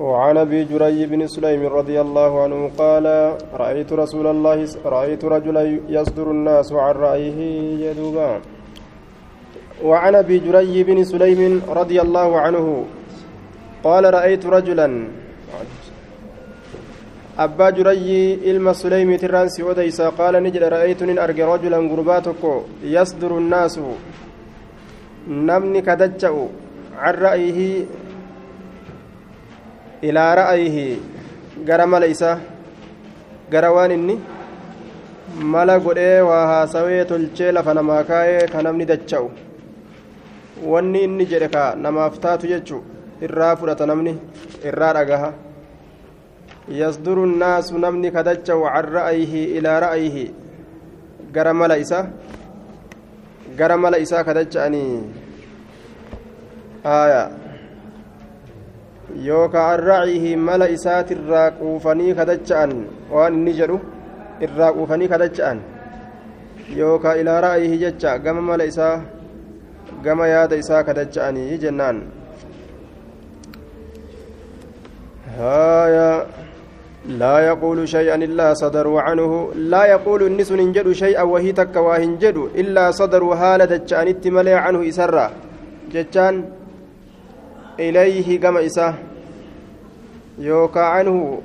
وعن أبي جري بن سليم رضي الله عنه قال رأيت رسول الله رأيت رجلا يصدر الناس عن رأيه يدوبا وعن أبي جري بن سليم رضي الله عنه قال رأيت رجلا أبا جري إلما سليم ترانسي وديسا قال نجد رأيت إن أرجع رجلا غرباتك يصدر الناس نمني كدجأ عن رأيه ilaa ra'ayihi gara mala isaa gara waan inni mala godhee waa haasawee tolchee lafa namaa kaayee ka namni dacha'u. Wanni inni jedhe ka namaaf taatu jechu irraa fudhata namni irraa dhagaha. Yasduru naasu namni ka dacha'u can ra'ayihi ilaa ra'ayihi gara mala isa gara mala isaa ka dacha'anii. Aayaa yookaan racihi mala isaatirraa quufanii kadacha'an waan inni jedhu irraa quufanii kadacha'an yookaan ilaa ra'ayihi jecha gama mala isaa gama yaada isaa kadacha'anii jennaan haya لا يقول شيئا إلا صدروا عنه لا يقول النس ننجد شيئا وهي تك واهنجد إلا صدروا هالة جان اتملي عنه إسرا جتان إليه كما إسا. يوكا عنه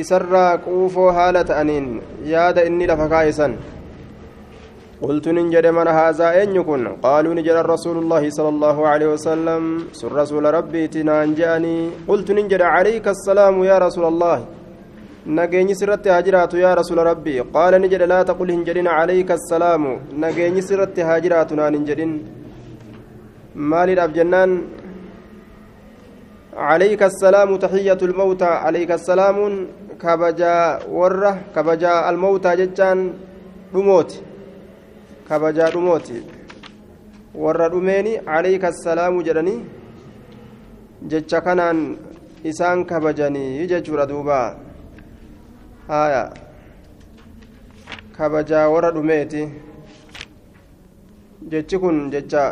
إسرا قوفو هالة أنين. ياد إني لفكايسا قلت ننجد من هذا أن يكون؟ قالوا نجد رسول الله صلى الله عليه وسلم. سر رسول ربي تنانجاني قلت ننجد عليك السلام يا رسول الله. نجيني سرت هاجرات يا رسول ربي. قال نجد لا تقل هنجدين عليك السلام. نجيني سرت هاجرات نانجدين مال الأبجنان عليك السلام تحية الموتى عليك السلام كبجا ورة كبجا الموتى جتان kabajaa dhumooti warra dhumeeni calayka assalaamu jedhanii jecha kanaan isaan kabajanii jechuudha duuba haya kabajaa warra dhumeeti jechi kun jecha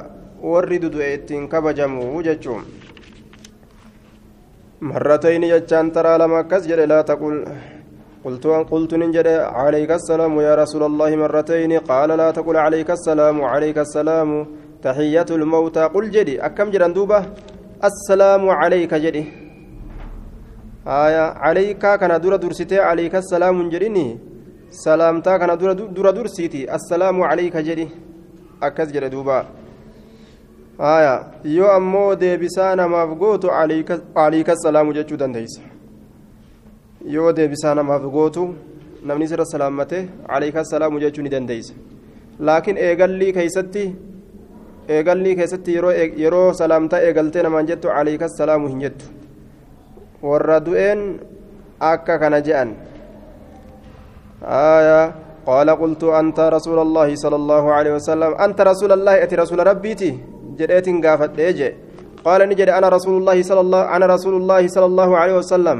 warri dudu'e ittiin kabajamu jechuun jechaan taraa lama akkas jedhe laa taqul قلت قلت ننجد عليك السلام يا رسول الله مرتين. قال لا تقل عليك السلام عليك السلام. تحية الموتى. قل جدي أكم جران دوبة؟ السلام عليك جدي. آية عليك كان دور درستي عليك السلام جريني سلامتا كان دور دور درسيتي. السلام عليك جدي. أكز جرى دوبة. آية يو أمو دي بسانا مافقوت عليك عليك السلام جدو دنديس yoo deebisaa namaaf gootu namni sirra salaammate alayka salaamu jechuu ni dandeeysa laakiin eegallii keeysatti eegallii keessatti yeroo yeroo salaamtaa eegaltee namaan jettu alayka salaamu hin jettu warra du'een akka kana je'an آية قال قلت أنت رسول الله صلى الله عليه وسلم أنت رسول الله أتي رسول ربيتي قال نجد أنا رسول الله صلى الله أنا رسول الله صلى الله عليه وسلم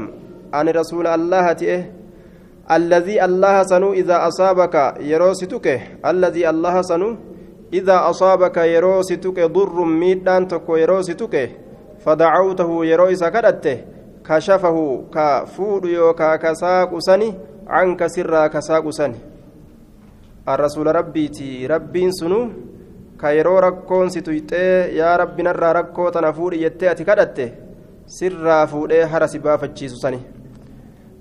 ani rasuula allahati eh? الذي الله سنو إذا أصابك يروستك الذي الله سنو إذا أصابك يروستك ضر ميدان تكو يروستك فدعوته يرويس كدته كشفه كفود يوكا كساق سني عنك سرا كساق سني الرسول ربيتي ربين سنو كيرو ركون ستويتي يا ربي نرى ركو تنفور يتي كدته سرا فودي هرس بافتشيس سني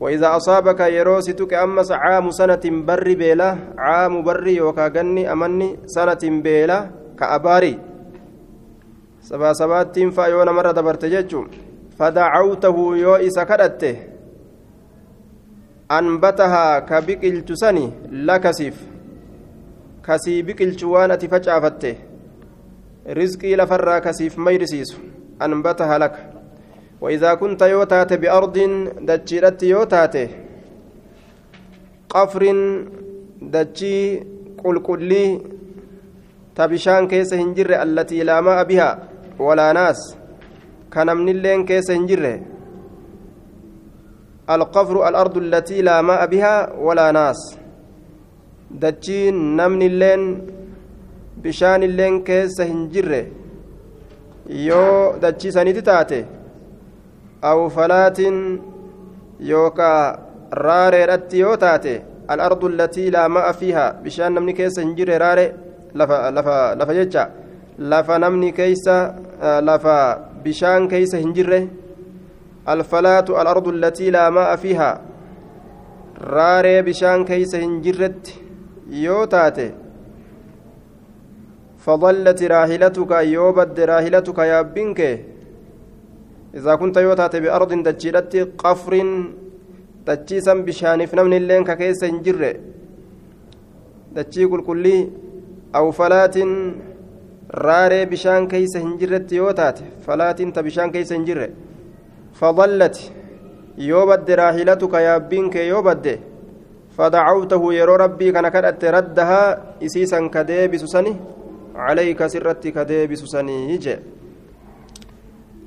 وإذا أصابك يروستك أمس عام سنة بر بيلا عام بر وكاغني أمني سنة بيلا كأباري سبا سبات فايون مرة دبرت فدعوته يو إسا كدته أنبتها كبقل تسني لكسيف كسي بقل وأنا تفجأفته رزقي لفرا كسيف ميرسيس أنبتها لك وإذا كنت يوتات بأرض دجيرت يوتات قفر دجي قل قلي تبشان كيس هنجر التي لا ماء بها ولا ناس كان من اللين كيس هنجر القفر الأرض التي لا ماء بها ولا ناس دجي نمن اللين بشان اللين كيس هنجر يو دجي سنتي تاتي aw falaatin yookaa raareedhatti yoo taate al'ardu allatii laa ma'a fiihaa bishaan namni keessa hin jirre raare lafa lafa lafa jecha lafa namni keeysa lafa bishaan keeysa hin jirre alfalaatu al'ardu allatii laa ma'a fiihaa raaree bishaan keeysa hin jirretti yoo taate فضلت راحلتك يوبد راحلتك يا بنك إذا كنت يوتات بأرض دجيلت قفر دجيسا بشانف نمن اللين ككيس جر دجي كل كلي أو فلات راري بشان كيس هنجرت يوتات فلات تبشان كيس هنجر فضلت يوبد راحلتك يا بنك يوبد فدعوته يرو ربي كان كدت ردها إسيسا كديبس سني عليك سرتي كديبس سني يجي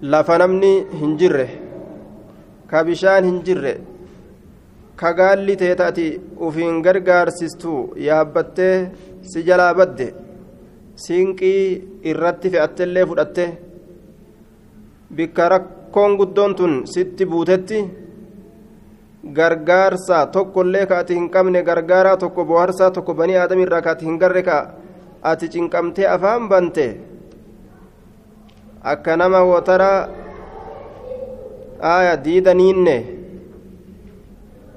lafa namni hin jirre ka bishaan hin jirre ka gaalli teeta ati ufiin gargaarsistu yaabbattee si jalaa badde siinqii irratti fe'attellee fudhatte bikka rakkoon guddoon tun sitti buutetti gargaarsa tokkollee ka ati hin qabne gargaaraa tokko bohaarsaa tokko banii aadamirraa ka ati hin garre ka ati cinqamtee afaan bante akka nama wotara aya diidaniinne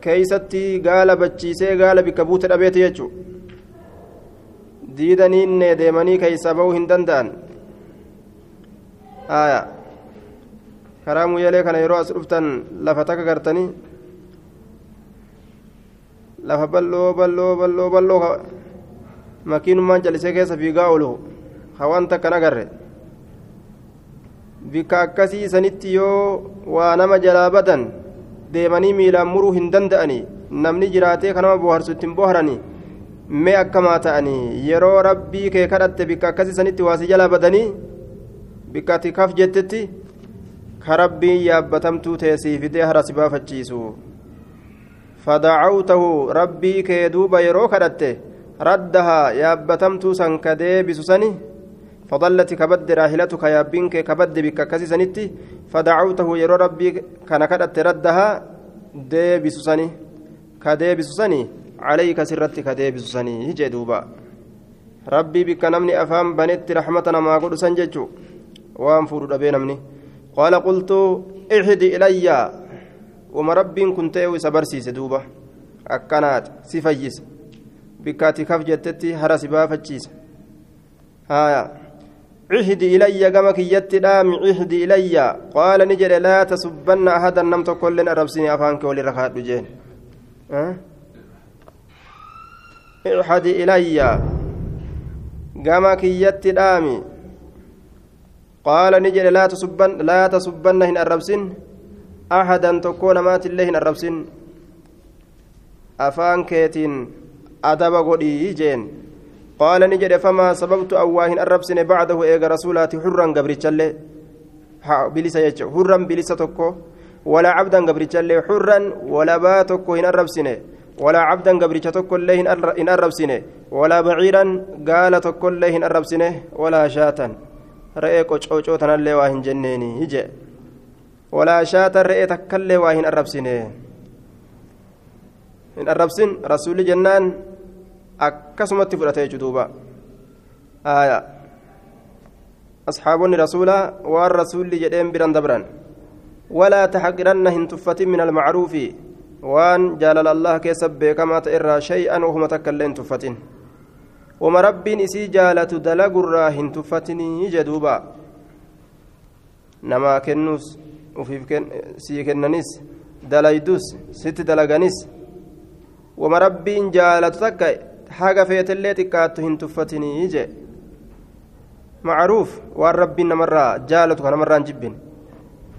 keeysatti gaala bachiisee gaala bikka buute dhabeete jechu diidaniinne deemanii keeysaa ba'uu hin danda'an aya karaa muyyalee kana yeroo as dhuftan lafa takka gartanii lafa balloo balloo balloo balloo makiinummaan jallisee keessa fiigaa oolu hawaan takka nagarre bikka akkasii sanitti yoo waa nama jalaa badan deemanii miilaan muruu hin danda'anii namni jiraatee kanama bohaarsu ittiin boharanii mee akkamaa ta'anii yeroo rabbii kee kadhatte bikka akkasii sanitti waa si jalaa badanii bikka ati kaf jettetti ka rabbiin yaabbatamtuu teessii fidee hara si baafachiisu duuba yeroo kadhatte raddahaa yaabbatamtuu san ka deebisu sani فضلت كبد راحلتك يا بنك كبد بك كسيسنتي فدعوته يرى ربي كان كدت ردها ديبسسني كديبسسني عليك سرت كديبسسني هجي دوبا. ربي بك نمني أفهم بنت رحمتنا ما قل سنججو وان فرد بينمني. قال قلت احد إلي وما ربي كنت سبرسيس دوبا أكنات سفيس بكاتي كف جتتي هرس بافتشيس هايا عهد إلي كما كيت دام عهد إلي. قال نجد لا تسبن أحدا. نم تقول لنا ربسني أفانك ولي رخات بجين. أه؟ عهد إلي. كما كيت دامي قال نجد لا تسبن لا تسبن هن الربسن أحدا تكون مات الله هن الربسن أفانك يتين أدب قدي جين. قال نجد فما سببت أواهن الربسن بعده إيغا رسولاتي حرا قبرتشالي بلسة يجو. حرا بلسة تكو. ولا عبدا قبرتشالي حرا ولا باتكو هن الربسن ولا عبدا قبرتش تكو الله هن الربسن ولا بعيرا قال تكو الله هن الربسن ولا شاتا رأيك وچوچو تنالي واهن جنيني هجي. ولا شاتا رأي تكالي واهن الربسن هن الربسن رسول جنان akkasumatti fudhate jechuudha aya asxaabonni rasuulaa waan rasuulli jedheen biran dabran walaa taxaqiranna hin tuffatin min almacruufi waan jaalala allah keessa beekamaa ta'e irraa shay'an ohuma takka illee hin tuffatin wama rabbiin isii jaalatu dalagurraa hin ufiif sii kennanis dalaydus sitti dalaganis. Wama rabbiin jaalatu takka haga feetellee xiqqaattu hin tuffatinii jee. Macruuf waan rabbiin namarraa jaalatu kanamarraan jibbin.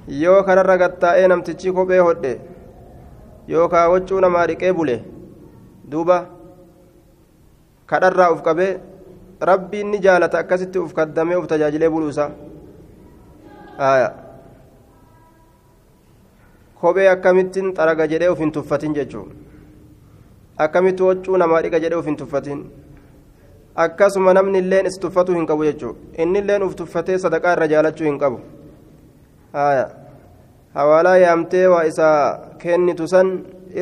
Yoo kanarra gattaa'ee namtichi kophee hodhe yookaa waccuu namaa dhiqee bule duuba kadharraa uf qabee rabbiin ni jaalata akkasitti uf kaddamee uf tajaajilee buluusa kophee akkamittiin xaraga jedhee uf hin tuffatin jechuudha akkamitti waccuu namaa dhiqa jedhee uf hin tuffatin? Akkasuma namni illeen is tuffatuu hin qabu jechuudha inni illeen uf tuffatee sadaqaa irra jaalachuu hin qabu. Hawaalaa yaamtee waa isaa kennitu san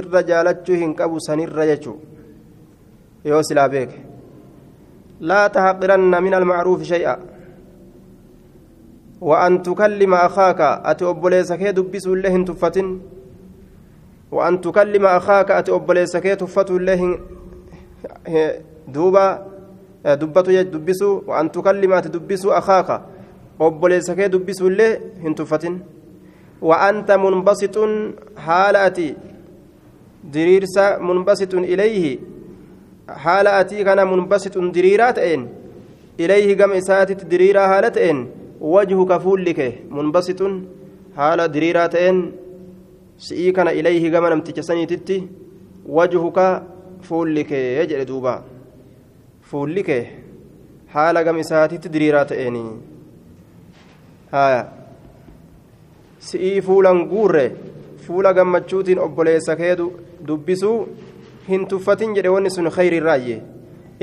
irra jaalachuu hin qabu sanirra jechuu yoo silaa beeke. Laa tahaqiranna min almacruufi shay'a وأن تكلم أخاك أتي أبوليسك دبس الله تفتن؟ وأن تكلم أخاك أتي أبوليسك تفت الله دوبا دبتو دبسو وأن تكلم أتي دبسو أخاك أبوليسك دبس الله تفتن؟ وأنت منبسط حالتي munbasitun ilayhi haala atii kana munbasitun diriiraa ta'een ilayhi gama isaatitti diriiraa haala ta'een kee munbasitun haala diriiraa ta'een si'ii kana ilayhi gama namticha saniititti wajhuka fuulli kee jedhe duuba fuulli kee haala gama isaatitti diriiraa ta'een haya si'ii fuulan guurre fuula gammachuutiin obboleessa keedu dubbisuu hin tuffatin jedhe wanni sun khayri irraayye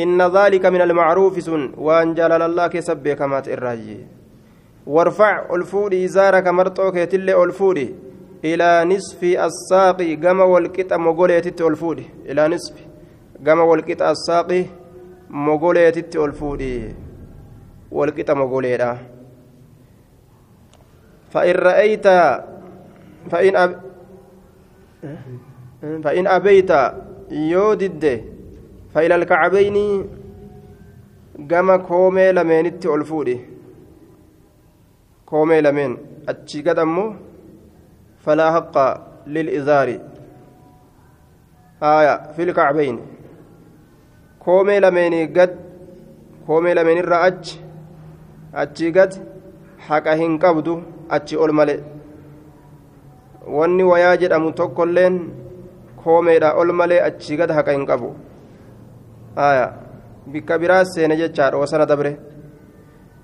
inna dhaalika min almacruufi sun waan jaalalallaa keessa beekamaat irraayye warfac ol fuudhi izaaraka marxoo keetillee ol fuudhi ilaa nisfi assaaqi gama walqixa mogoleetitti ol fuudhi ilaa nisfi gama walqixa assaaqi mogoleetitti ol fuudhi walqixa mogoleedha فإن رأيت فإن أب فإن أبيت يودد فإلى الكعبين koomee lameenitti ol fuudhi koomee lameen achi gad ammoo falaa haqqa lilizaari haya fil kacbayn. Koomee lameenii gad koomee lameenirraa achi achi gad haqa hin qabdu achi ol male. Wanni wayaa jedhamu tokkolleen koomeedha ol malee achi gad haqa hin qabu. Haya bikka biraas seene jechaadha wasana dabre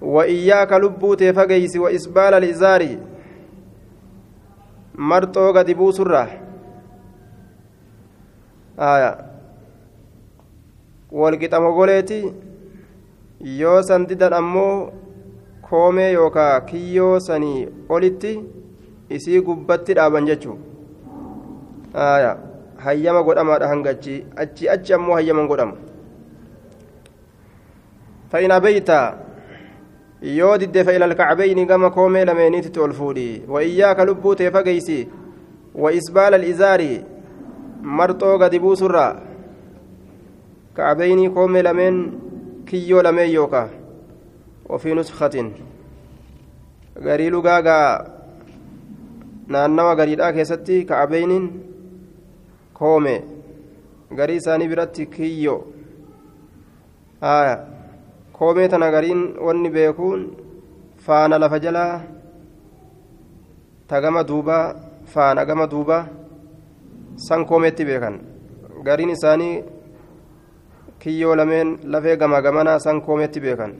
وإياك لبوتي فقيس وإسبال الإزار مرتو قد بوسرة آية والقطم قوليتي yoo san didan ammoo koomee yookaa kiyyoo sanii olitti isii gubbatti dhaaban jechuu aya hayyama godhamaadha hanga achi achi achi ammoo hayyaman godhama فإن أبيت yoo didde فإلى الكعبين كما كومي لمينيت تولفودي وإياك لبوت فقيسي وإسبال الإزار مرتو قد بوسرا كعبين كومي لمن كيو لمن يوكا وفي نسخة غريلو غاغا naannawa gariidhaa keessatti ka'abeyniin koome garii isaanii biratti kiyyo haya koomee tana gariin wanni beekuun faana lafa jalaa ta gama duubaa faana gama duubaa san koomeetti beekan gariin isaanii kiyyoo lameen lafee gama gamanaa san koomeetti beekan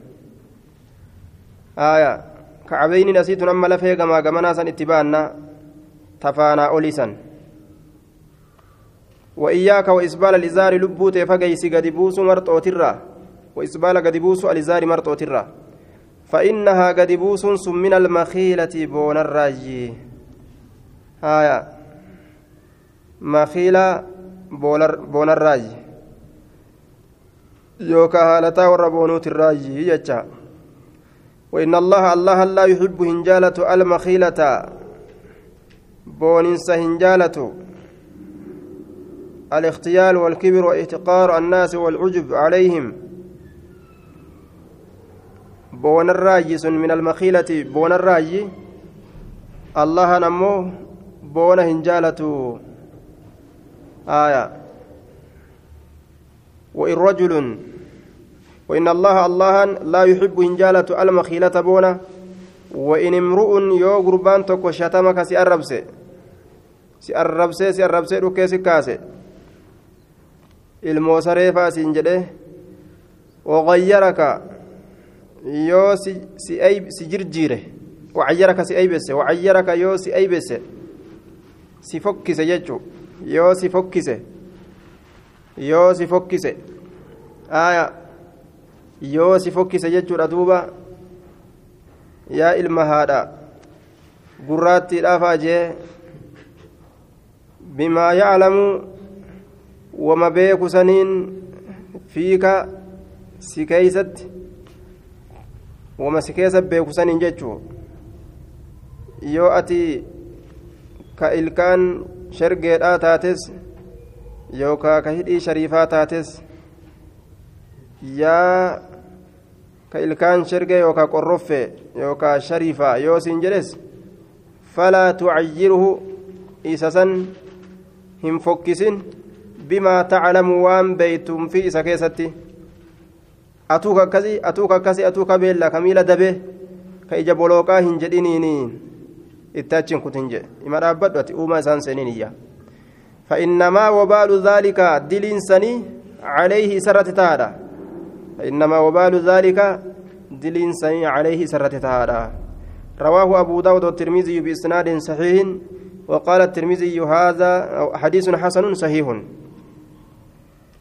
haya ka'abeyniin asiitun amma lafee gama gamanaa san itti baannaa tafaanaa olisan وإياك وإسبال الإزار لبوت فقيس قد بوس مرطو ترى وإسبال قد بوس الإزار مرطو ترى. فإنها قد بوس من المخيلة بون الراجي. هايا مخيلة بون الراجي. يوكا هالتا وربونوت الراجي يجا وإن الله الله لا يحب هنجالة المخيلة. بوننسا هنجالة. الاختيال والكبر واحتقار الناس والعجب عليهم. بون الراجس من المخيلة بون الراجي الله نمو بون هنجالة آية. وإن رجل وإن الله الله لا يحب هنجالة المخيلة بونه وإن امرؤ يو قربان تكو شتمك سي أربسي سي أربسي سي أربسي روكي سي كاسي. siin jedhe wagayyaraka yoo si jirjiire wacayyaraka si aybesse wacayyaraka yoo si aybesse si fokkise jechu yoo si fokkise yoo si fokkise aya yoo si fokkise jechuudha duuba yaa ilma haadha gurraattiidhaaf ajee bimaa yaclamu wama beeku saniin fiika si keeysatti wama si keessa beeku saniin jechuu yoo ati ka ilkaan shergeedhaa taates yookaa ka hidhii shariifaa taates yaa ka ilkaan shergee yookaa qorroffe yookaa shariifaa yoo siin jedhes falaa tucayyirhu isa san hin fokkisin bimaa taclamu waan beeytum fi isa keessatti atuuka akkasi atuuka akkasi atuuka beella ka miila dabe ka ija bolooqaa hin jedhiniini itti achiin kutin jedhe ima dhaabbadhu ati uumaa isaan seeniin iyya فإنما وبال ذلك دلين سني عليه سرت تادا فإنما وبال ذلك دلين سني عليه سرت تادا رواه أبو داود والترمذي بإسناد صحيح وقال الترمذي هذا حديث حسن صحيح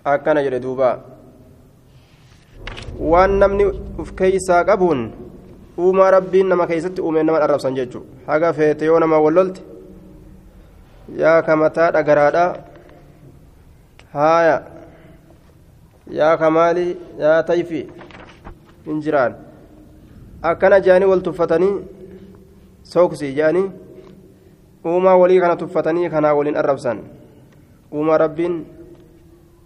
أكن waan namni uf keeysaa qabuun uumaa rabbiin nama keeysatti uume nama dharrabsan jechu haga feete yoo nama wallolte yaa ka mataa dhagaraadha haaya yaa ka maali yaa tayfi hin jiraan akkana jaanii wal tuffatanii sooksii jaanii uumaa walii kana tuffatanii kanaa waliin arrabsan uumaa rabbiin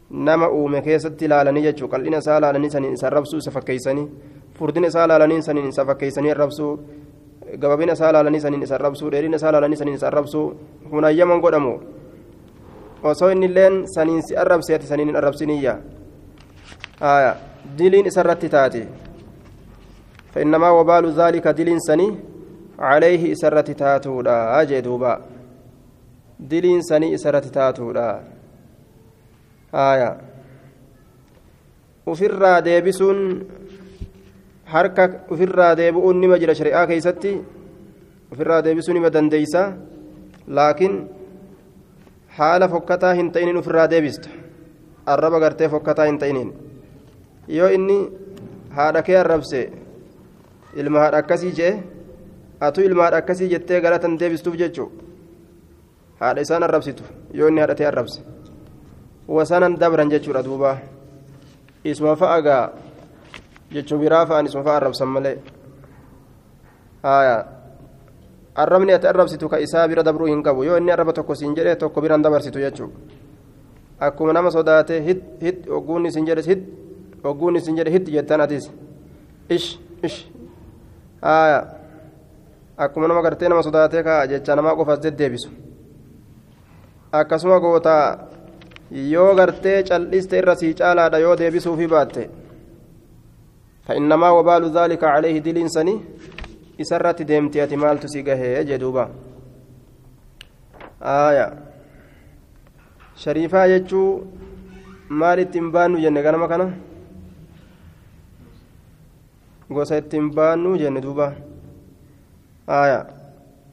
nama uume keessatti ilaalanii jechuun qal'ina isaa ilaalanii saniin isa arrabsuu isa fakkeeysanii furdina isaa ilaalanii saniin isa fakkeeysanii arrabsuu gababina isaa ilaalanii saniin isa arrabsuu dheerina isaa ilaalanii saniin isa arrabsuu hunayyaman godhamu osoo inni illeen saniin si arrabse ati saniin hin arrabsiniyya diliin isarratti taate فإنما وبال ذلك دلين سني عليه إسرة تاتودا أجدوبا دلين سني إسرة تاتودا haaya ofirraa deebisuun harka ofirraa deebi'uun nima jira shari'aa keessatti. Ofirraa deebisuu nima dandeeysa. Laakiin haala fokkataa hin ta'iniin ofirraa deebista. Arraba gartee fokkataa hin ta'iniin. Yoo inni haadha kee arrabse ilma haadha akkasii jee atuu ilma haadha akkasii jettee galatan deebistuuf jechuudha haadha isaan arrabsitu. Yoo inni haadha ta'e arrabse. Fa'a gaa jechuu biraa fa'an isuma fa'a arrabsan malee arrabni ati arrabsitu ka isaa bira dabruu hin qabu yoo inni arraba tokko siin jedhe tokko biraan dabarsitu jechuu akkuma nama sodaate hit hit ogguunni siin jedhe hit ogguunni siin jedhe hit jettaan atis ish ish akkuma nama gartee nama sodaatee ka jecha namaa qofaas deddeebisu akkasuma gootaa yoo gartee cal'iste irra sii caalaadha yoo deebisuufi baatte فإنما وبال ذلك عليه دلين سني إسرت ديمتي أتمال تسيقه جدوبا آية شريفة يجو maal ittiin baannu jenne ganama kana gosa ittiin baannu jenne duuba aya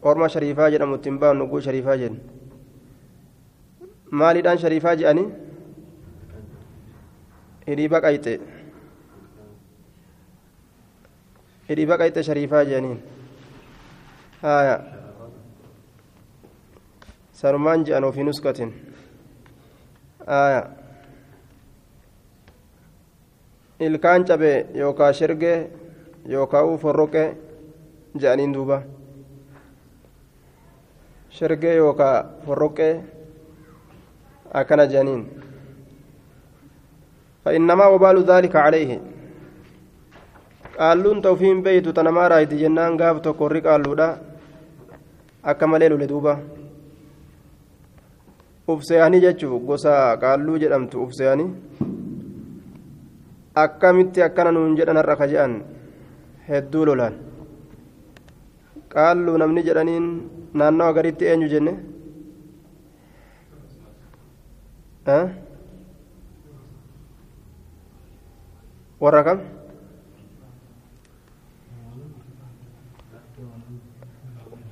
orma shariifaa jedhamu ittiin baannu guu shariifaa jenne maaliidhaan shariifaa jedhani hidhii baqayxe hidhii baqayxe shariifaa jedhaniin aya sanumaan jedhan ofii nuskatin aya ilkaan cabe yookaa shergee yookaa forroqee jedhaniin duuba shergee yookaa forroqee akkana jedhaniin فإنما وبال ذلك عليه tawfiin beeytu tanamaa raayiti jennaan gaaf tokko warri qaalluudha akka malee lole duuba ufseeyanii jechuu gosa qaalluu jedhamtu ufseeyanii akkamitti akkana nuun jedhan har'a ka je'an hedduu lolaan qaalluu namni jedhaniin naannawa warra kam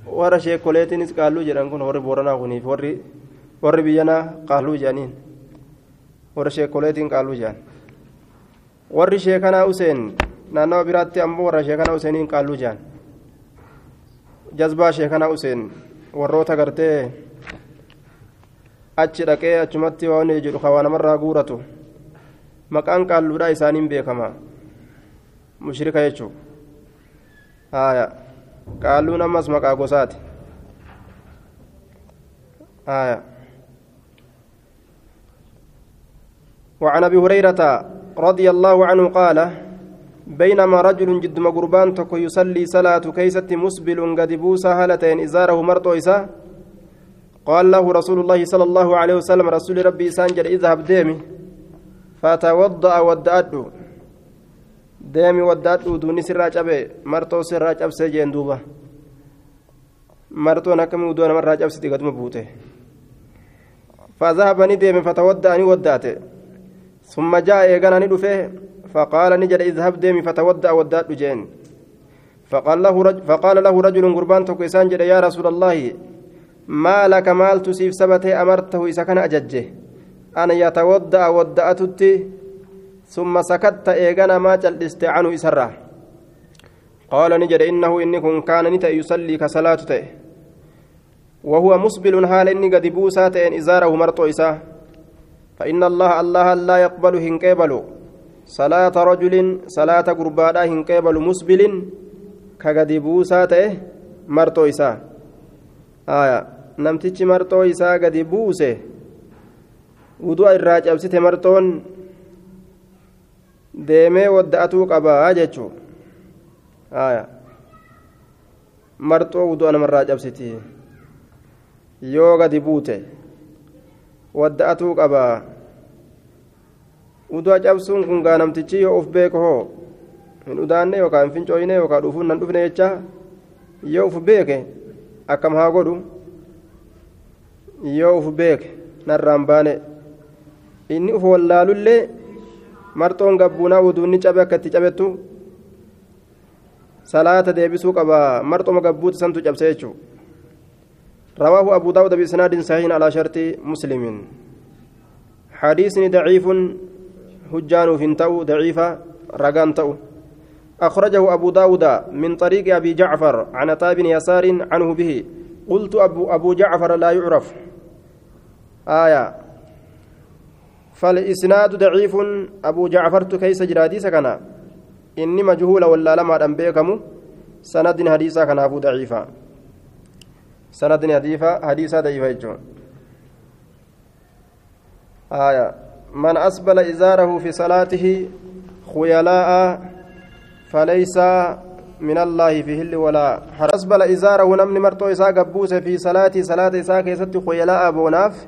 warra sheekoleetiinis qaalluu jedhan kun warri booranaa kuniif warri warri biyyanaa qaalluu jedhaniin warri sheekoleetiin qaalluu jedhan warri sheekanaa useen naannawa biraatti ammoo warra sheekanaa useeniin qaalluu jedhan jazbaa sheekana useen warroota gartee achi dhaqee achumatti waan jedhu kawaa namarraa guuratu maqaan qaalluudhaa isaaniin beekama mushrika jechuu haya qaalluun ammas maqaa gosaati haya وعن ابي هريره رضي الله عنه قال بينما رجل جد مقربان تكو يصلي صلاة كيسة مسبل قد بوسى هالتين إزاره مرطو إسا قال له رسول الله صلى الله عليه وسلم رسول ربي سانجر اذهب ديمي. فتوضأ ودأدو ديمي ودأدو دوني سرا جبه مرطو سرا جب سجين دوبا. مرطو نكمي ودون مرا جب سيدي قد مبوته فذهب نديمي فتودأ ني ودأته ثم جاء إيقانا ندفه فقال نجد اذهب ديمي فتودأ ودأت جين. فقال له رجل, فقال له رجل قربان تكيسان يا رسول الله ما لك مال تسيف سبته أمرته إذا كان أججه أنا يتودأ ودأتت ثم سكت إيقانا ما جلست عنه إسره قال نجد إنه إني كن كان نتا يصلي كصلاته وهو مسبل حال إني قد بوسات إن إزاره مرطو إساه فإن الله الله لا يقبل هنكيبل صلاة رجل صلاة قربانا هنكيبل مسبل كقد بوسات مرطو إساه آية namtichi marxoo isaa gadi buuse wudu'a irraa cabsite marxoon deemee wadda'atuu qabaa jechuu. Aya. Marxoo wudu'a namarraa cabsiti. Yoo gadi buute wadda'atuu qabaa. Wudu'a cabsuun kun gaa namtichi yoo uf beeko hoo hin udaanne yookaan fincooyne yookaan dhufuun nan dhufne jecha yoo uf beeke akkam haa godhu yoo uf beeke narraan baane inni uf wallaalullee marxoon gabbuunaa wuduunni cabe akka cabettu salaata deebisuu qaba marxoma gabbuuti santu cabse jechuu رواه أبو داود بإسناد صحيح على شرط مسلم حديث ضعيف هجان فنتو ضعيفة رقان تو أخرجه أبو داود من طريق أبي جعفر عن عطاء بن يسار عنه به قلت أبو, أبو جعفر لا يعرف آية. فالإسناد ضعيف. أبو جعفر كيس جرادي سكنا إني مجهول ولا لما أنبيكم سند حديثا كان أبو ضعيفا سند حديثا حديثا ضعيفا يجون آية. من أسبل إزاره في صلاته خيلاء فليس من الله في هل ولا حرم أسبل إزاره نمن مرتو إساء قبوس في صلاة صلاة إساء كيست خيلاء بوناف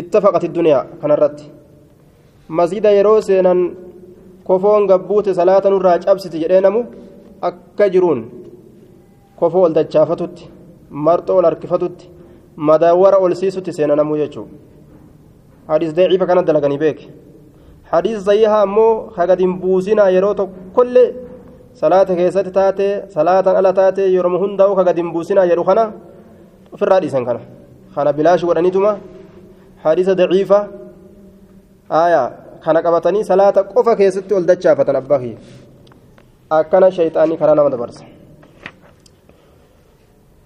ittafaqati duniyaa kanarratti masjida yeroo seenan kofoon gabbuute salaata nurraa cabsiti jedhee namu akka jiruun kofoo ol dachaafatutti marxoo ol harkifatutti madaawwara ol siisutti seena namuu jechuudha. حديث ضعيف كانت دلغني بيك حديث صحيح امو خغدين بوسنا يرو كل صلاة كيست تاتي صلاة على تاتي يرم هندو خغدين بوسنا يرو خنا في الراديس كان حديث ضعيفة. آية خنا قبطني صلاة قفا كيست ولدتشا فتنبهي أكن شيطاني كرانا مدبرس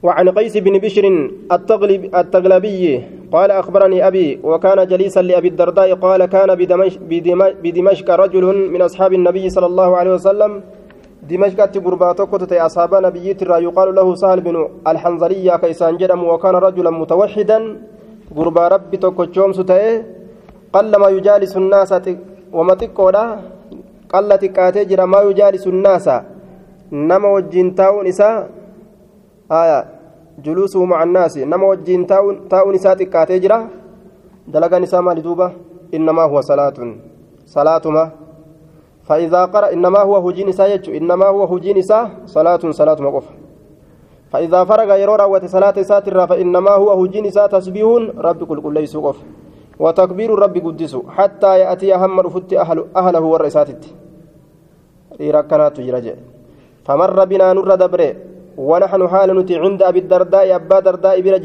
وعن قيس بن بشر التغلبي قال أخبرني أبي وكان جليسا لأبي الدرداء قال كان بدمشق, رجل من أصحاب النبي صلى الله عليه وسلم. دمشق تقرباتك أصحاب نبي يقال له سهل بن الحنظلية كيسان جرم وكان رجلا متوحدا. قربا ربي تكوشوم ستأه قل ما يجالس الناس وما تقولا قل تكاتجر ما يجالس الناس. نما وجنتاون إساء آية جلوسه مع الناس. نما وجين تاون تاون ساتي كاتجرا دلغا نساء مال دوبا إنما هو صلاه صلاه ما فإذا قرأ إنما هو هجين سايج إنما هو هجين سا صلاه صلاه مقف فإذا فرغ يرى راوة صلاة ساتر فإنما هو هجين إساء تسبيح رب كل كل ليس قف. وتكبير رب قدس. حتى يأتي هم رفت أهل أهله والرئيسات ركنات جرجع فمر بنا نر دبره ونحن حال نتي عند أبي الدرداء أبا درداء بلا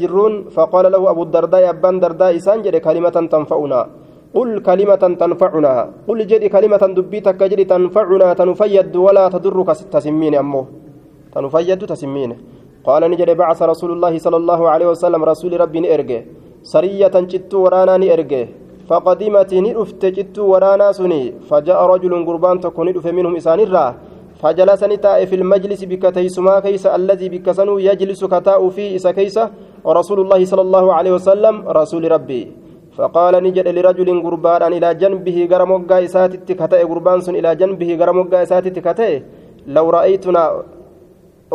فقال له أبو الدرداء أبا درداء سانجر كلمة تنفعنا. قل كلمة تنفعنا. قل جدي كلمة دبيتك جدي تنفعنا. تنفيد ولا تضرك تسمين أمه تنفيد تسمين. قال نجد بعث رسول الله صلى الله عليه وسلم رسول ربي نرجع سرية جت ورانا نرجع فقدمت نرفت جت ورانا سني. فجاء رجل قربان تكون منهم إسان الراه فجلس نتاء في المجلس بكتيسما كيس الذي بكسنو يجلس كتاء فيه إسا كيسة ورسول الله صلى الله عليه وسلم رسول ربي. فقال نجد لرجل قربان إلى جنبه غرموغا إساتت كتاء قربان إلى جنبه غرموغا إساتت كتاء لو رأيتنا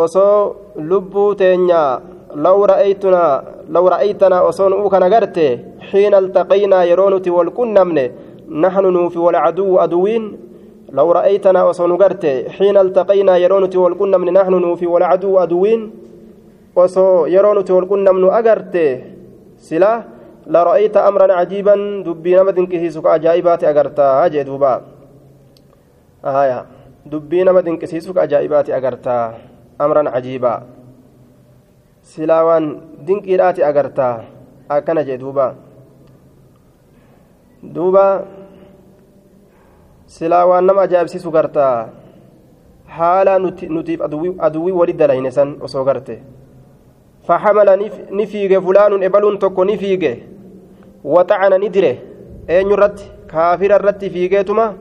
osoo lubbuu teenya law law ra'aytanaa osoo nu'uu kana garte xiina altaqaynaa yeroo nuti wal qunnamne naxnu nuufi walcaduwu aduwiin لو رأيتنا وصون قرتي حين التقينا يرونتي والكنا من نحن نوفي والعدو أدوين وصو يرونتي والكنا من أقرتي سلا لرأيت أمرا عجيبا دبي نمد كسيسك أجائبات أقرتا هاجي دوبا آية دبي نمد كسيسك أجائبات أقرتا أمرا عجيبا سلاوان دنكيرات أقرتا أكنا جي دوبا دوبا silaa waan nama ajaa'ibsiisu gartaa haala nutiif aduwwii wali dalayne san osoo garte faxamala ni fiige fulaanun ebaluun tokko ni fiige waxacana ni dire eenyurratti kaafira irratti fiigeetuma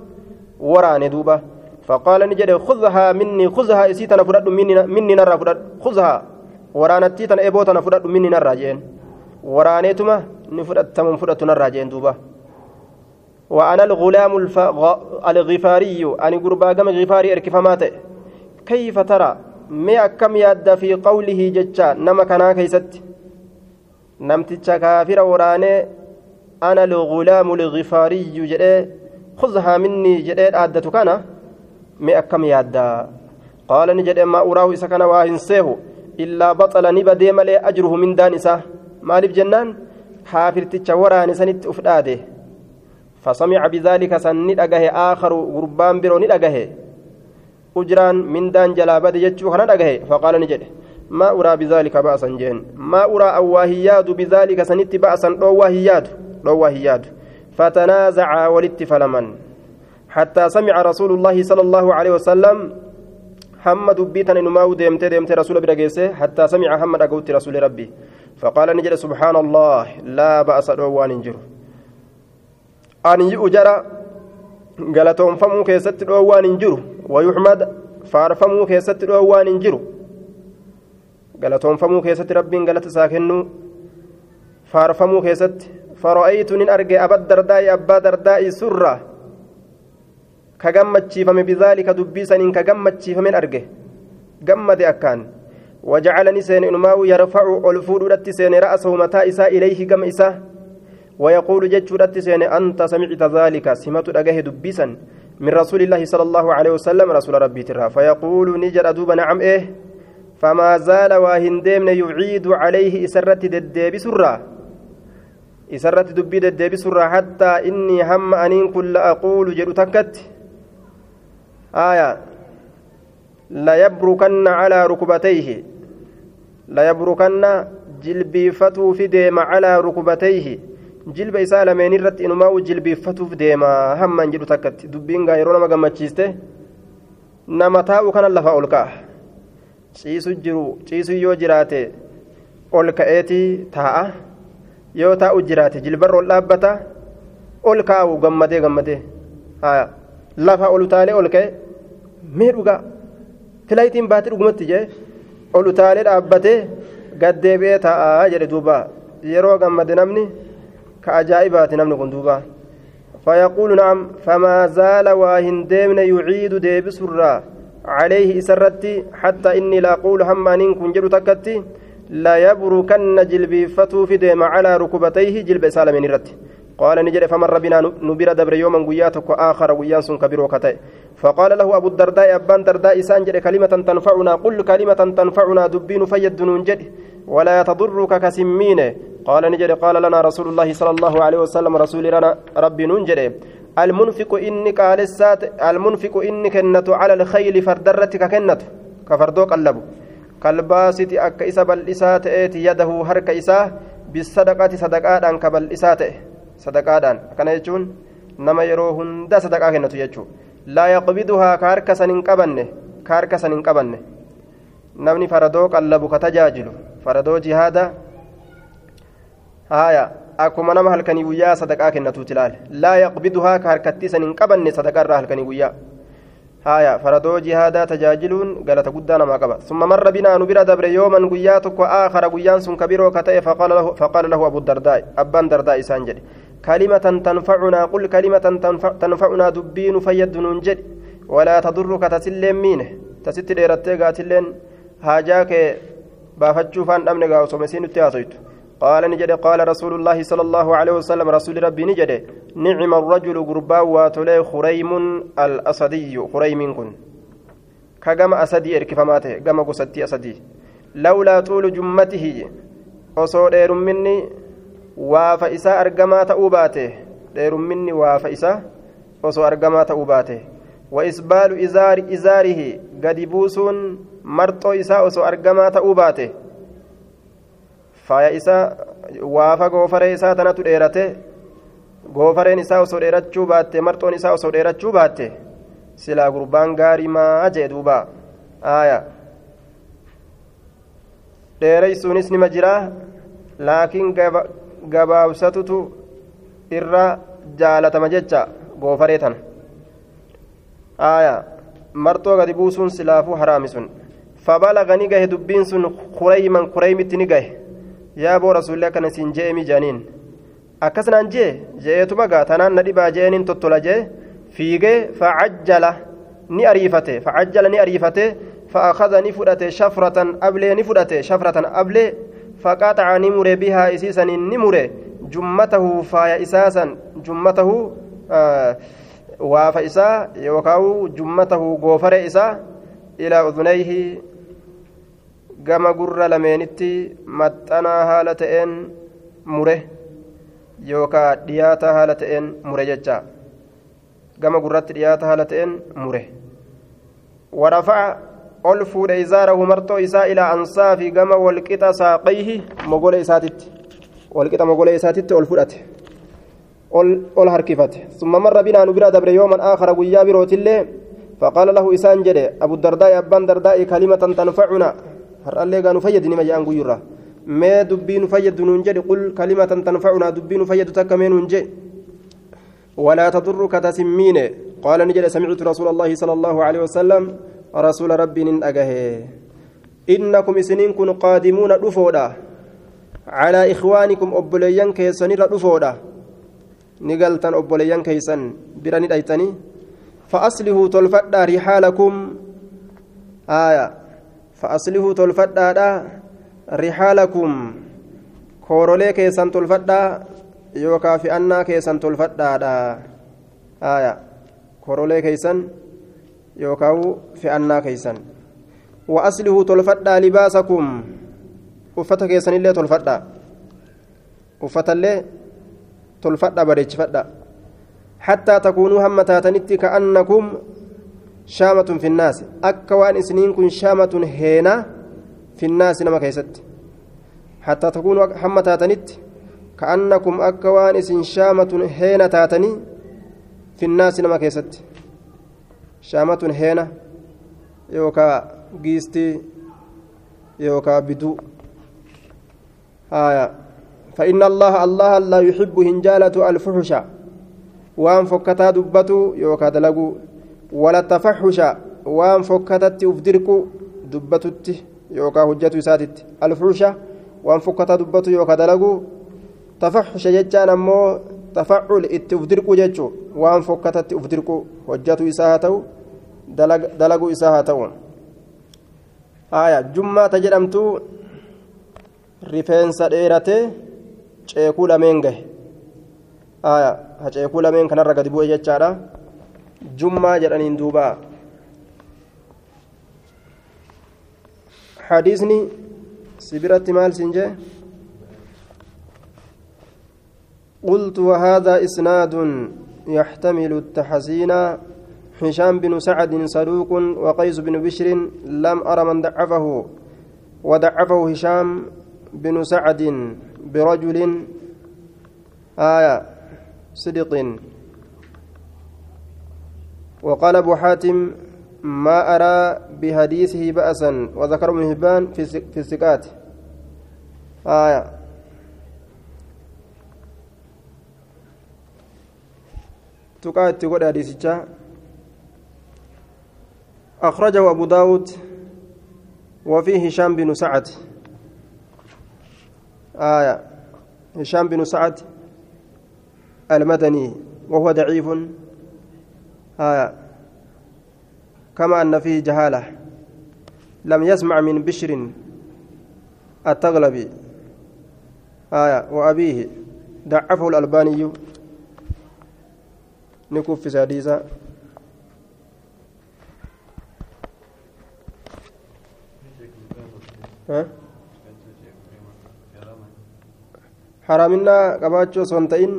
jedhe khudhaa minni khudhaa isii tana fudhadhu minni narraa fudhadhu khudhaa waraanattii tana eboo tana fudhadhu minni narraa jeen waraaneetuma ni fudhattaman fudhatu narraa jeen duuba وأنا الغلام الف... الغفاري أنا قربا قم غفاري إركفمات كيف ترى ما كم ياد في قوله ججا نما كنا كيست نمتج كافر وراني أنا الغلام الغفاري جدي خذها مني جدي آدة كان ما كم ياد قال نجد ما أراه سكن واهن سيه إلا بطل نبدي ملي أجره من دانسة مالف جنان؟ حافر تتشوراني سنت أفداده فسمع بذلك سن ندغه آخر غربان برو ندغه أجران من دان جلابة جتشو خنا ندغه فقال نجد ما أرى بذلك بأسا جين ما أرى أواهياد بذلك سنت بأسا أواهياد أواهياد فتنازع ولت فلمن. حتى سمع رسول الله صلى الله عليه وسلم هم دبيتن نماو ديمت ديمت رسول برقيسه حتى سمع هم دقوت رسول ربي فقال نجد سبحان الله لا بأس an yi'u jara galatoonfamuu keessatti dhoowwaan hin jiru wayuxmad faarfamuu keessatti dhoowwaan hin jiru galatoonfamuu keessatti rabbiin galata isaa kennuu faarfamuu keessatti fara'aytu nin arge abad dardaa'i abbaa dardaa'i surra ka gammachiifame bidaalika dubbii saniin ka gammachiifamen arge. Gammade akkaan. وجعلني سين إنماو يرفع ألفود رتي سين رأسه متى إساء إليه كم إساء ويقول جتشورت سين أنت سمعت ذلك سمت أجاه دبيسا من رسول الله صلى الله عليه وسلم رسول ربي ترى فيقول نجر دوب نعم إيه فما زال واهندمن يعيد عليه إسرة ددب سرة إسرة دبي ددب سرة حتى إني هم أنين كل أقول تكت آية لا يبركن على ركبتيه لا يبركن جلبيفته في ديم على ركبتيه jilba isaa lameen irratti inumaa jilbiiffatuuf deema hammaan jedhu takkatti dubbiin gaa yeroo nama gammachiiste nama taa'u kana lafa ol ka'a ciisu jiru ciisu yoo jiraate ol ka'eetii taa'a yoo taa'u jiraate jilbarra ol dhaabbata ol kaa'u gammadee gammadee lafa ol utaalee ol ka'e mee dhugaa tilaayitiin baatee dhugumatti jee ol utaalee dhaabbatee gaddeebi'ee taa'a jedhe duuba. Yeroo gammade namni. كأجائبات نمن كندوبا فيقول نعم فما زال واهن ديمن يعيد ديبس عليه إسرتي حتى إني لا أقول همانين كنجر تكتي لا يبركن جلبي فتو في ديم على قال نجد فمر بنا نبر دبر يوما قياتك وآخر قيان سن كبير وكتئ فقال له أبو الدرداء أبان درداء سانجد كلمة تنفعنا قل كلمة تنفعنا دبين فيد ننجد ولا تضرك كسمين. قال نجد قال لنا رسول الله صلى الله عليه وسلم رسول لنا ربي ننجد المنفق إنك على السات المنفق إنك كنت على الخيل فردرتك كنت كفردو قلبه. كالباسط أك إسا بل إسات يده هرك إساه بالصدقة صدقاء كبل إسات. صدقاadhaan akkana jechuun nama yeroo hunda sadaqaa kennatu jechuun laa yaqbiduhaa ka harka san hin qabanne ka harka san hin qabanne namni faradoo qallabu ka tajaajilu faradoo jihaada haaya akkuma nama halkanii guyyaa sadaqaa kennatuuti ilaale laa yaqbiduhaa ka harkattii san hin qabanne sadaqaa irraa halkanii guyyaa haaya faradoo jihaadaa tajaajiluun galata guddaa namaa qaba summa marra binaa bira dabre yooman guyyaa tokko aakhara guyyaan sun kabiroo ka ta'e faqaala lahu abu dardaa abbaan dardaa isaan jedhe كلمة تنفعنا قل كلمة تنفعنا دبين فيد ننجد ولا تضرك تسلم مينه تست ديرتي قاتلين هاجاك بافتشو فان أمن قاو سمسين التياسيت قال نجد قال رسول الله صلى الله عليه وسلم رسول ربي نجد نعم الرجل قربا واتولي خريم الأسدي خريم كن. كجم أسدي إركفماته جم قصتي أسدي. لولا طول جمته osoo dheerumminni waafa isaa argamaa ta'uu baate dheerumminni waafa isaa osoo argamaa ta'uu baate waisbaalu izaari izaarihi gadi buusuun marxoo isaa osoo argamaa ta'uu baate faaya isaa waafa goofaree isaa tanatu dheerate goofareen isaa osoo dheerachuu baatte marxoon isaa osoo dheerachuu baatte silaa gurbaan gaarii maa jee duuba aaya dheereysuunis nima jiraa laakiin gabaabsatutu irra jaalatama jecha goofaree tana aya marxoo gadi buusuun silaafuu haraami sun fabalaga ni gahe dubbiin sun kureyman kureymitti ni gahe yaa boo rasuulli akkana siin je'emi jaaniin akkasnaan jee je'eetuma gaa tanaan na dhibaa je'eniin tottola jee fiigee facajjala ni ariifate facajjala ni ariifate فأخذ نفرة شفرة أبلي نفرة شفرة أبلي فقطع نمر بها إسيسا نمر جمته فايا إساسا جمته آه waafa isaa yookaan jummatahu goofare isaa ilaa udunayhi gama gurra lameenitti maxxanaa haala ta'een mure yookaan dhiyaata haala ta'een mure jecha gama gurratti dhiyaata haala ta'een mure warafa'a gama walqixa saaqayhi mogola isaatitti walqixa mogola isaatitti ol fudhate ol harkifate summa marra binaa nu bira dabre yooman aakhara guyyaa birootillee faqaala lahu isaan jedhe abu dardaa'i abbaan dardaa'i kalimatan tanfacuna har'allee gaa nu fayyadi nima jedhan guyyurra mee dubbii nu fayyaddu nuun jedhe qul kalimatan tanfacuna dubbii nu fayyadu takka mee nuun jedhe ولا تضرك تسمين قال نجد سمعت رسول الله صلى الله عليه وسلم رسول ربي أجه إنكم سنين كن قادمون دفودا على إخوانكم أبليان كيسنير دفودا ni galtan obboleeyyan keeysan bira ni dhaytanii fa'aslihuu tolfadhaa rihaalakum aya fa'aslihuu tolfadhaadha rihaalakum koorolee keessan tolfadhaa yookaa fi'annaa keessan tolfadhaadha aya koorolee keeysan yookaa fi'annaa keeysan wa'aslihuu tolfadhaa libaasakum uffata keessanillee tolfadhaa uffatallee tolfadha bareechifadha hattaa takuunuu hamma taatanitti ka'annakum shaamatun finnaasi akka waan isiniin kun shaamatun heena finnaasi nama keessatti hattaa takuunuu hamma taatanitti ka'annakum akka waan isin shaamatun heena taatanii finnaasi nama keessatti shaamatun heena yookaa giistii yookaa biduu haayaa فإن الله الله لا يحب هنجالة الفحش وان فكتا دبتو يوكا دلقو ولا التفحش وان فكتت أفدركو دبتت يوكا هجة ساتت الفحش وان فكتا دبتو يوكا دلقو تفحش ججان أمو تفعل اتفدركو ججو وان فكتت أفدركو هجة إساهتو دلقو إساهتو آية جمعة تجرمتو rifeensa dheeratee ceekuu lameen gahe haceekuu lameen kanarra gadi bu'e jechaadha jummaa jedhaniin duuba hadiisni sibiratti maal siin jee قلت وهذا إسناد يحتمل التحسين هشام بن سعد صدوق وقيس بن بشر لم أر من ضعفه وضعفه هشام بن سعد برجل آية صدق. وقال أبو حاتم ما أرى بحديثه بأسا وذكر ابن هبان في الثقات. آية. تقات تقول حديثك. أخرجه أبو داود وفيه هشام بن سعد. آية. هشام بن سعد المدني وهو ضعيف. آية. كما أن فيه جهالة. لم يسمع من بشر التغلبي. آية. وأبيه ضعفه الألباني. نكف ساديسا haraminaa qabaachuu osoo hin ta'in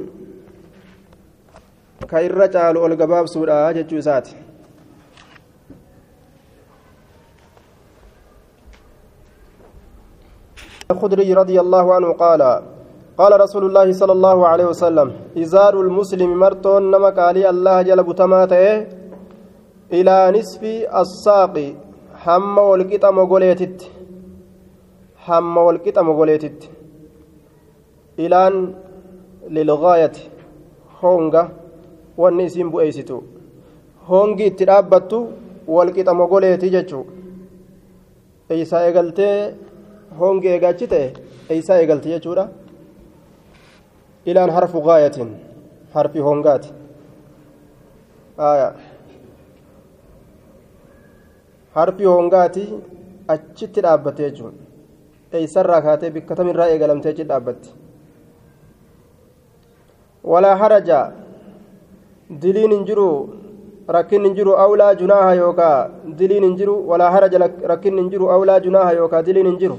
ka irra caalu ol gabaabsuudha jechuu isaati. الخدري رضي الله عنه قال قال رسول الله صلى الله عليه وسلم إزار المسلم مرتون نما قالي الله جل بتماته إلى نصف الساق حم والقطع مغوليتت. hamma walqixa mogoleetitti ilaan lilgaayati honga wanni isiin bu'eessitu hongi itti dhaabbattu walqixa mogoleeti jechuu. Eeysaa eegaltee hongi eegaachi ta'e eeysaa eegalti jechuudha. Ilaan harfu gaayatiin harfi hongaati. Harfi hongaati achitti dhaabbate jechuudha eeysarraa kaatee bikka tamirraa eegalamtee achi dhaabbatti walaa haraja diliin hin jiru rakkin hin jiru awlaa junaaha yookaa diliin hin jiru walaa haraja rakkin hin jiru awlaa junaaha yookaa diliin hin jiru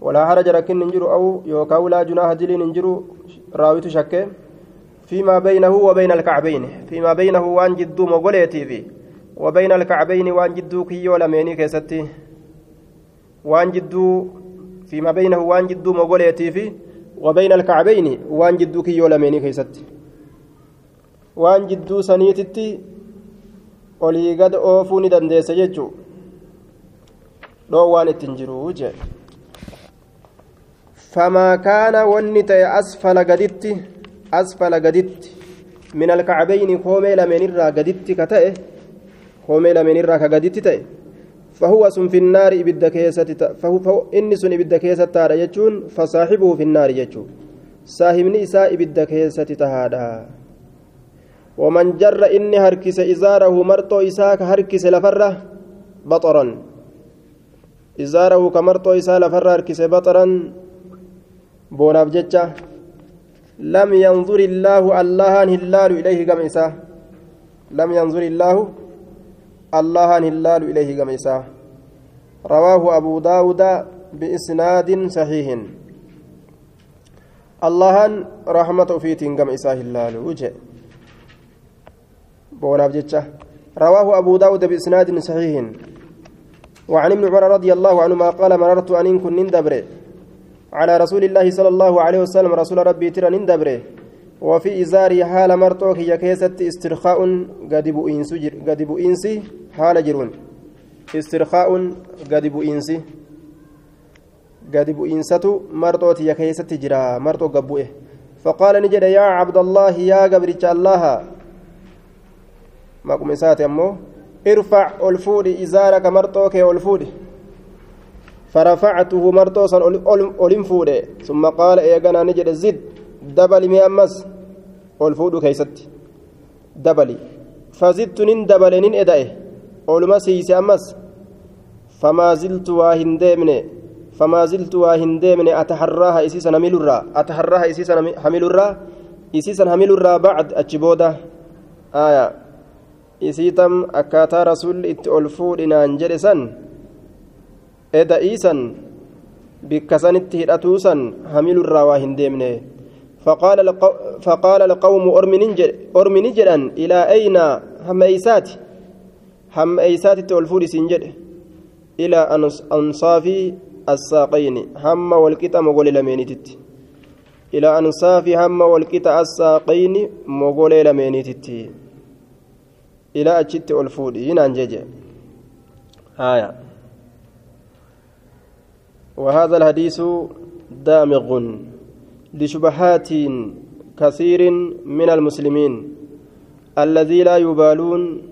walaa haraja rakkin hin jiru aw yookaa awlaa junaaha diliin hin jiru raawitu shakke فيما بينه وبين الكعبين فيما بينه وان جدو مغوليتي في وبين الكعبين وان جدو كيو لميني كيستي وان جدو فيما بينه وان جدو مغوليتي في وبين الكعبين وان جدو كيو لميني كيستي waan jidduu saniititti olii gad oofuu ni dandeessa jechuu dhoo waan ittiin jiruu jee famaa kaana wanni ta'e asfala gaditti asfala gaditti min alkacbayni koomee lameenirraa gaditti ka ta'e koomee lameenirraa ka gaditti ta'e فهو سن في النار إبدا كيست فهو إني سن إبدا كيست تارا يجون فصاحبه في النار يجون. صاحبني إساء إبدا كيست تهادا. ومن جر إني هركس إزاره مرتو إساك هركس لفرة بطرا. إزاره كمرتو إسا لفرة هركس بطرا. بوناف جتة لم ينظر الله الله هلال إليه كم إسا لم ينظر الله الله هلال إليه كم إسا رواه أبو داود بإسناد صحيح. الله رحمة فيتين كم إسا هلال. وجه. بوناف جتة رواه أبو داود بإسناد صحيح. وعن ابن عمر رضي الله عنهما قال مررت أن كن ندبر على رسول الله صلى الله عليه وسلم رسول ربي ترى ندبر وفي إزاري حال مرتوك يا كيست استرخاء قد بؤينسي حال جرون استرخاء قد بؤينسي قد بؤينسة مرتوت يا كيست جرا مرتو قبوئه فقال نجد يا عبد الله يا قبرك الله irfac ol fuudhi izaaraka marxoo kee ol fuudhi. فرفعته مرتوسا أولم فودي ثم قال إيغانا نجد زد دبلي مي أمس أولفودو كيست دبلي فزدت نين دبلي نين إدائه أولما سيسي أمس فما زلت واهن ديمني فما زلت واهن ديمني أتحراها إسيسا نميلورا أتحراها إسيسا حميلورا isiisan hamilurraa bacd achi booda aya isiitam akkaataa rasulli itti ol fuudhinaan jedhe san eda'iisan bikka sanitti hidhatuusan hamilurraa waa hin deemne فقال القوم أرمن جدا إلى أين هم أيسات هم أيسات تولفور سنجد. إلى أنصاف الساقين. هم والكتا مغول لمينيتت. إلى أنصاف هم والكتا الساقين مغول لمينيتت. إلى أجت ألفور ينانجج آية. وهذا الحديث دامغ لشبهات كثير من المسلمين الذي لا يبالون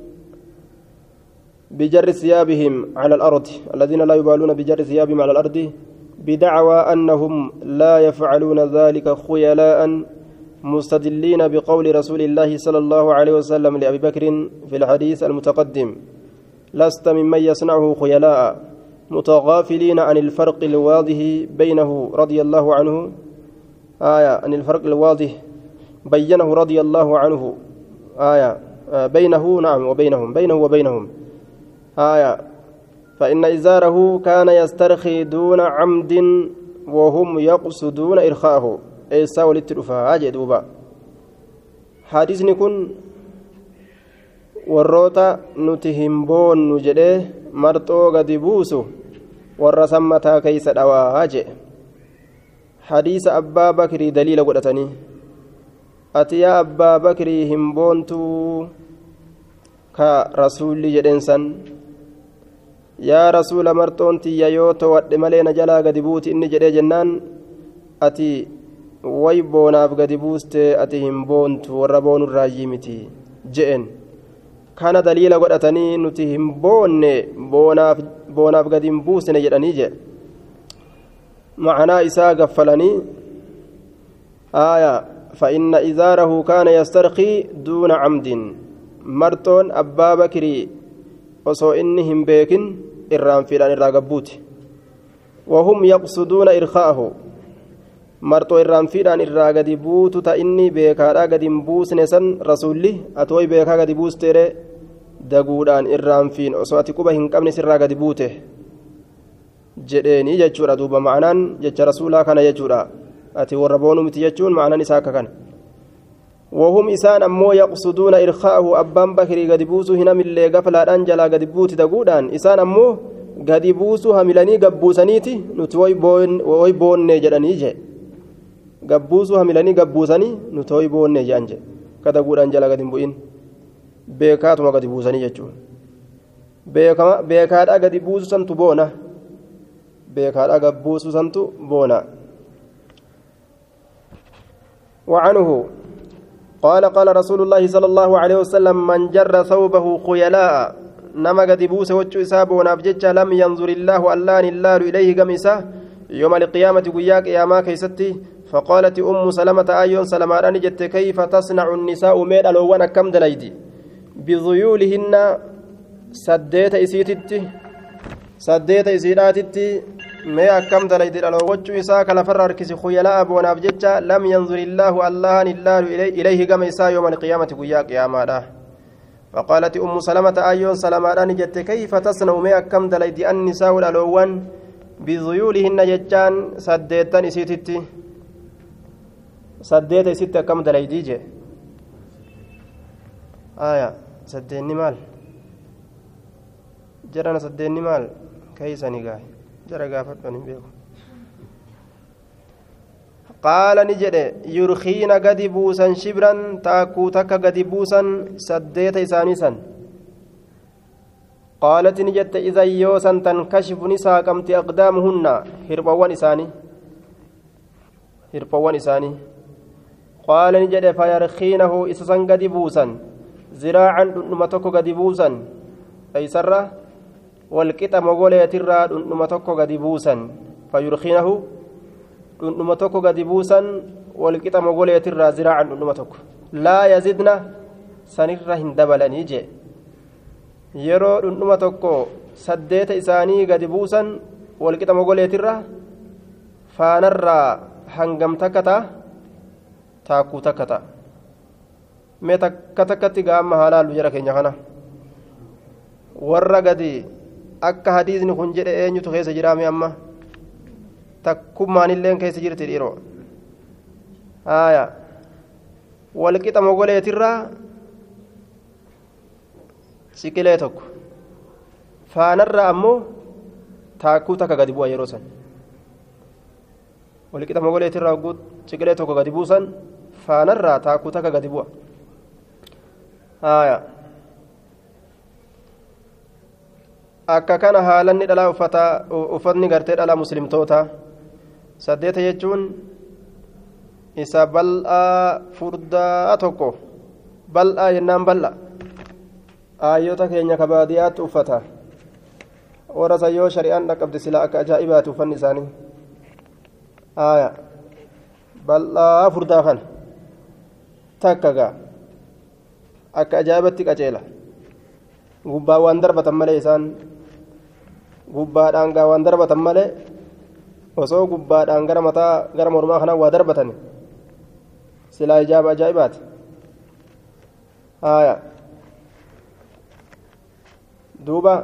بجر ثيابهم على الأرض الذين لا يبالون بجر ثيابهم على الأرض بدعوى أنهم لا يفعلون ذلك خيلاء مستدلين بقول رسول الله صلى الله عليه وسلم لأبي بكر في الحديث المتقدم لست ممن يصنعه خيلاء متغافلين عن الفرق الواضح بينه رضي الله عنه. آية عن الفرق الواضح بينه رضي الله عنه. آية آه بينه نعم وبينهم بينه وبينهم. آية فإن إزاره كان يسترخي دون عمد وهم يقصدون إرخاءه إيسا ولترفها أجي دوبا حديثني كن warroota nuti hin boonnu jedhee marxoo gadi buusu warra sammataa keeysa dhawaa jedhe hadiisa abbaa bakrii daliila godhatanii ati yaa abbaa bakrii hin boontuu ka rasuulli jedheen san yaa rasuula marxoon tiyya yoo to'adhe malee na jalaa gadi buuti inni jedhee jennaan ati way boonaaf gadi buuste ati hin boontu warra boonurraayyii miti je'en kana daliila godhatanii nuti hin boonne boonaaf boonaaf gadi hin buusne jedhanii jedhe معنى إساء قفلني آية فإن إزاره كان يسترخي دون عمد مرتون أبا بكري osoo inni hin beekin irraanfiidhaan irraa gabbuuti. Wahum yaqsuduuna martoo marxoo irraanfiidhaan irraa gadi buutu ta inni beekaadhaa gadi hin buusne san rasuulli atooy beekaa gadi buusteere daguudhaan irraanfiin osoo ati quba hin qabnes irraa gadi buute. Jedheenii jechuudha duuba ma'anaan jecha rasuulaa kana jechuudha. Ati warra boonuu miti jechuun ma'anaan isaa akka kana. وهم إسان أمو يقصدون إرخاءه أبان بكري قد بوسو هنا من اللي قفل أنجلا قد بوتي تقودان. إسان أمو قد بوسو هملاني قبوسانيتي نتوي بون وي بون نجراني جي. قبوسو هملاني قبوساني نتوي بون نجان جي. كذا قود أنجلا قد بوين بيكاتما قد بوساني جتشون بيكما بيكات قد بوسو سنتو بونا. beekaadha gabbuusu santu boona وعنه قال قال رسول الله صلى الله عليه وسلم من جر ثوبه خيلاء نما قد بوس وجه إساب ونابجج لم ينظر الله اللان الله إليه قميسا يوم القيامة قياك يا ما كيستي فقالت أم سلمة أيون سلمة جت كيف تصنع النساء ميل ألوان كم دليدي؟ بذيولهن سديت إسيتتي سديت إسيراتتي mee akkam dalaydi dhaloowwachuu isaa ka lafarra harkisi khuyalaa boonaaf jecha lam yanzur illaahu allahan illaalu ilayhi gama isaa yooma alqiyaamati guyyaa qiyaamaadha فقالت أم سلمة أيون سلمة نجت كيف تصنع ما كم دليد النساء الألوان بذيولهن ججان سديتان إسيتتي سديت إسيت كم دليد جي آية سديني مال جرنا سديني مال كيسني قاي jara gaafadhan hin beeku qaala ni jedhe yurkiina gadi buusan shibran taakkuu takka gadi buusan saddeeta isaanii san qaalat ni jette idan yoo san tankashifu ni saaqamti aqdaamuhunna hirphawwan isaanii hirphawwan isaanii qaala ni jedhe fayarkiinahu isa san gadi buusan ziraacan dhundhuma tokko gadi buusan eeysarra tokko gadi buusan walqixa mogoleetirraa ziraacan dhundhuma tokko laa yazidna sanirra hin dabalanii jee yeroo dhundhuma tokko saddeeta isaanii gadi buusan walqixa mogoleetirra faanarraa hangam takka ta'a taakkuu takka ta'a mee takka takkatti gaama haalaallu jara keenya kana warra gadi akka hadiisni kun jedhe eenyutu keessa jiraame amma takkummaanilleen keessa jirti dhiiroo haaya walqixa mogoleetirraa siqilee tokko faanarraa ammoo taakkuu takka gadi bu'a yeroo san walqixa mogoleetirraa siqilee tokko gadi buusan faanarraa taakkuu takka gadi bu'a haaya akka kana haalanni dhalaa uffatni gartee dhalaa muslimtoota saddeeta jechuun isa bal'aa furdaa tokko bal'aa jennaan bal'a aayyota keenya kabaadiyaatti uffata warra sayyoo shari'aan dhaqqabde silaa akka ajaa'ibaati uffanni isaanii aaya bal'aa furdaa kana takka gaa akka ajaa'ibatti qaceela gubbaa waan darbatan malee isaan gubbaadhaan gaa waan darbatan malee osoo gubbaadhaan gara mataa gara mormaa kanaa waa darbatan silaa ijaaba ajaa'ibaati haaya duuba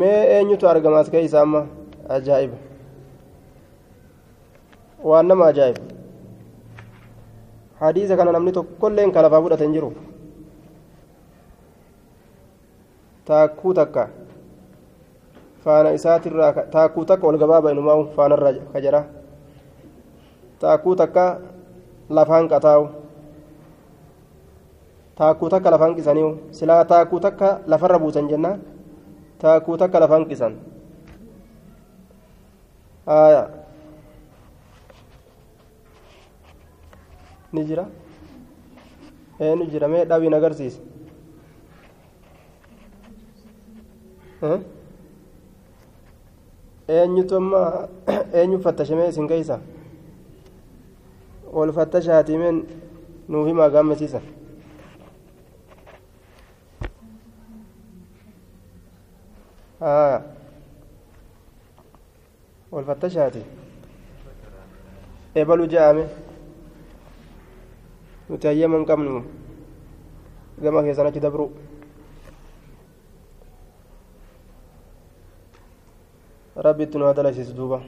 mee eenyutu argamaas keeysa amma ajaa'iba waan nama ajaa'iba hadiisa kana namni tokkolleen kalafaa fudhate hin jiru taakkuu takka faana isaatirraa taakkuu takka ol gabaaba inumaa faanarra ka jedha taakkuu takka lafaan qataa'u taakkuu takka lafaan qisaniiu silaa taakkuu takka lafarra buusan jenna taakkuu takka lafaan qisan haaya ni jira eenyu jira mee dhabiin agarsiisa eenyutu amma eenyu fattashamee isin keeysa ol fattashaatiimeen nuuf himaa gaammasiisa ol fattashaati ebalu je'ame nuti hayyama hin qabnu gama keessan achi dabru rabbitti nu hadalasiis duuba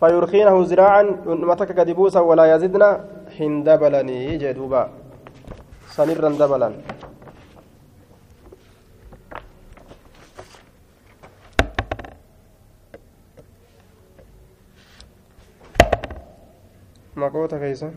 فيرخينه زراعا متك كدبوسا ولا يزدنا هندبلني جدوبا سنرا دبلا. مقوتا كيسا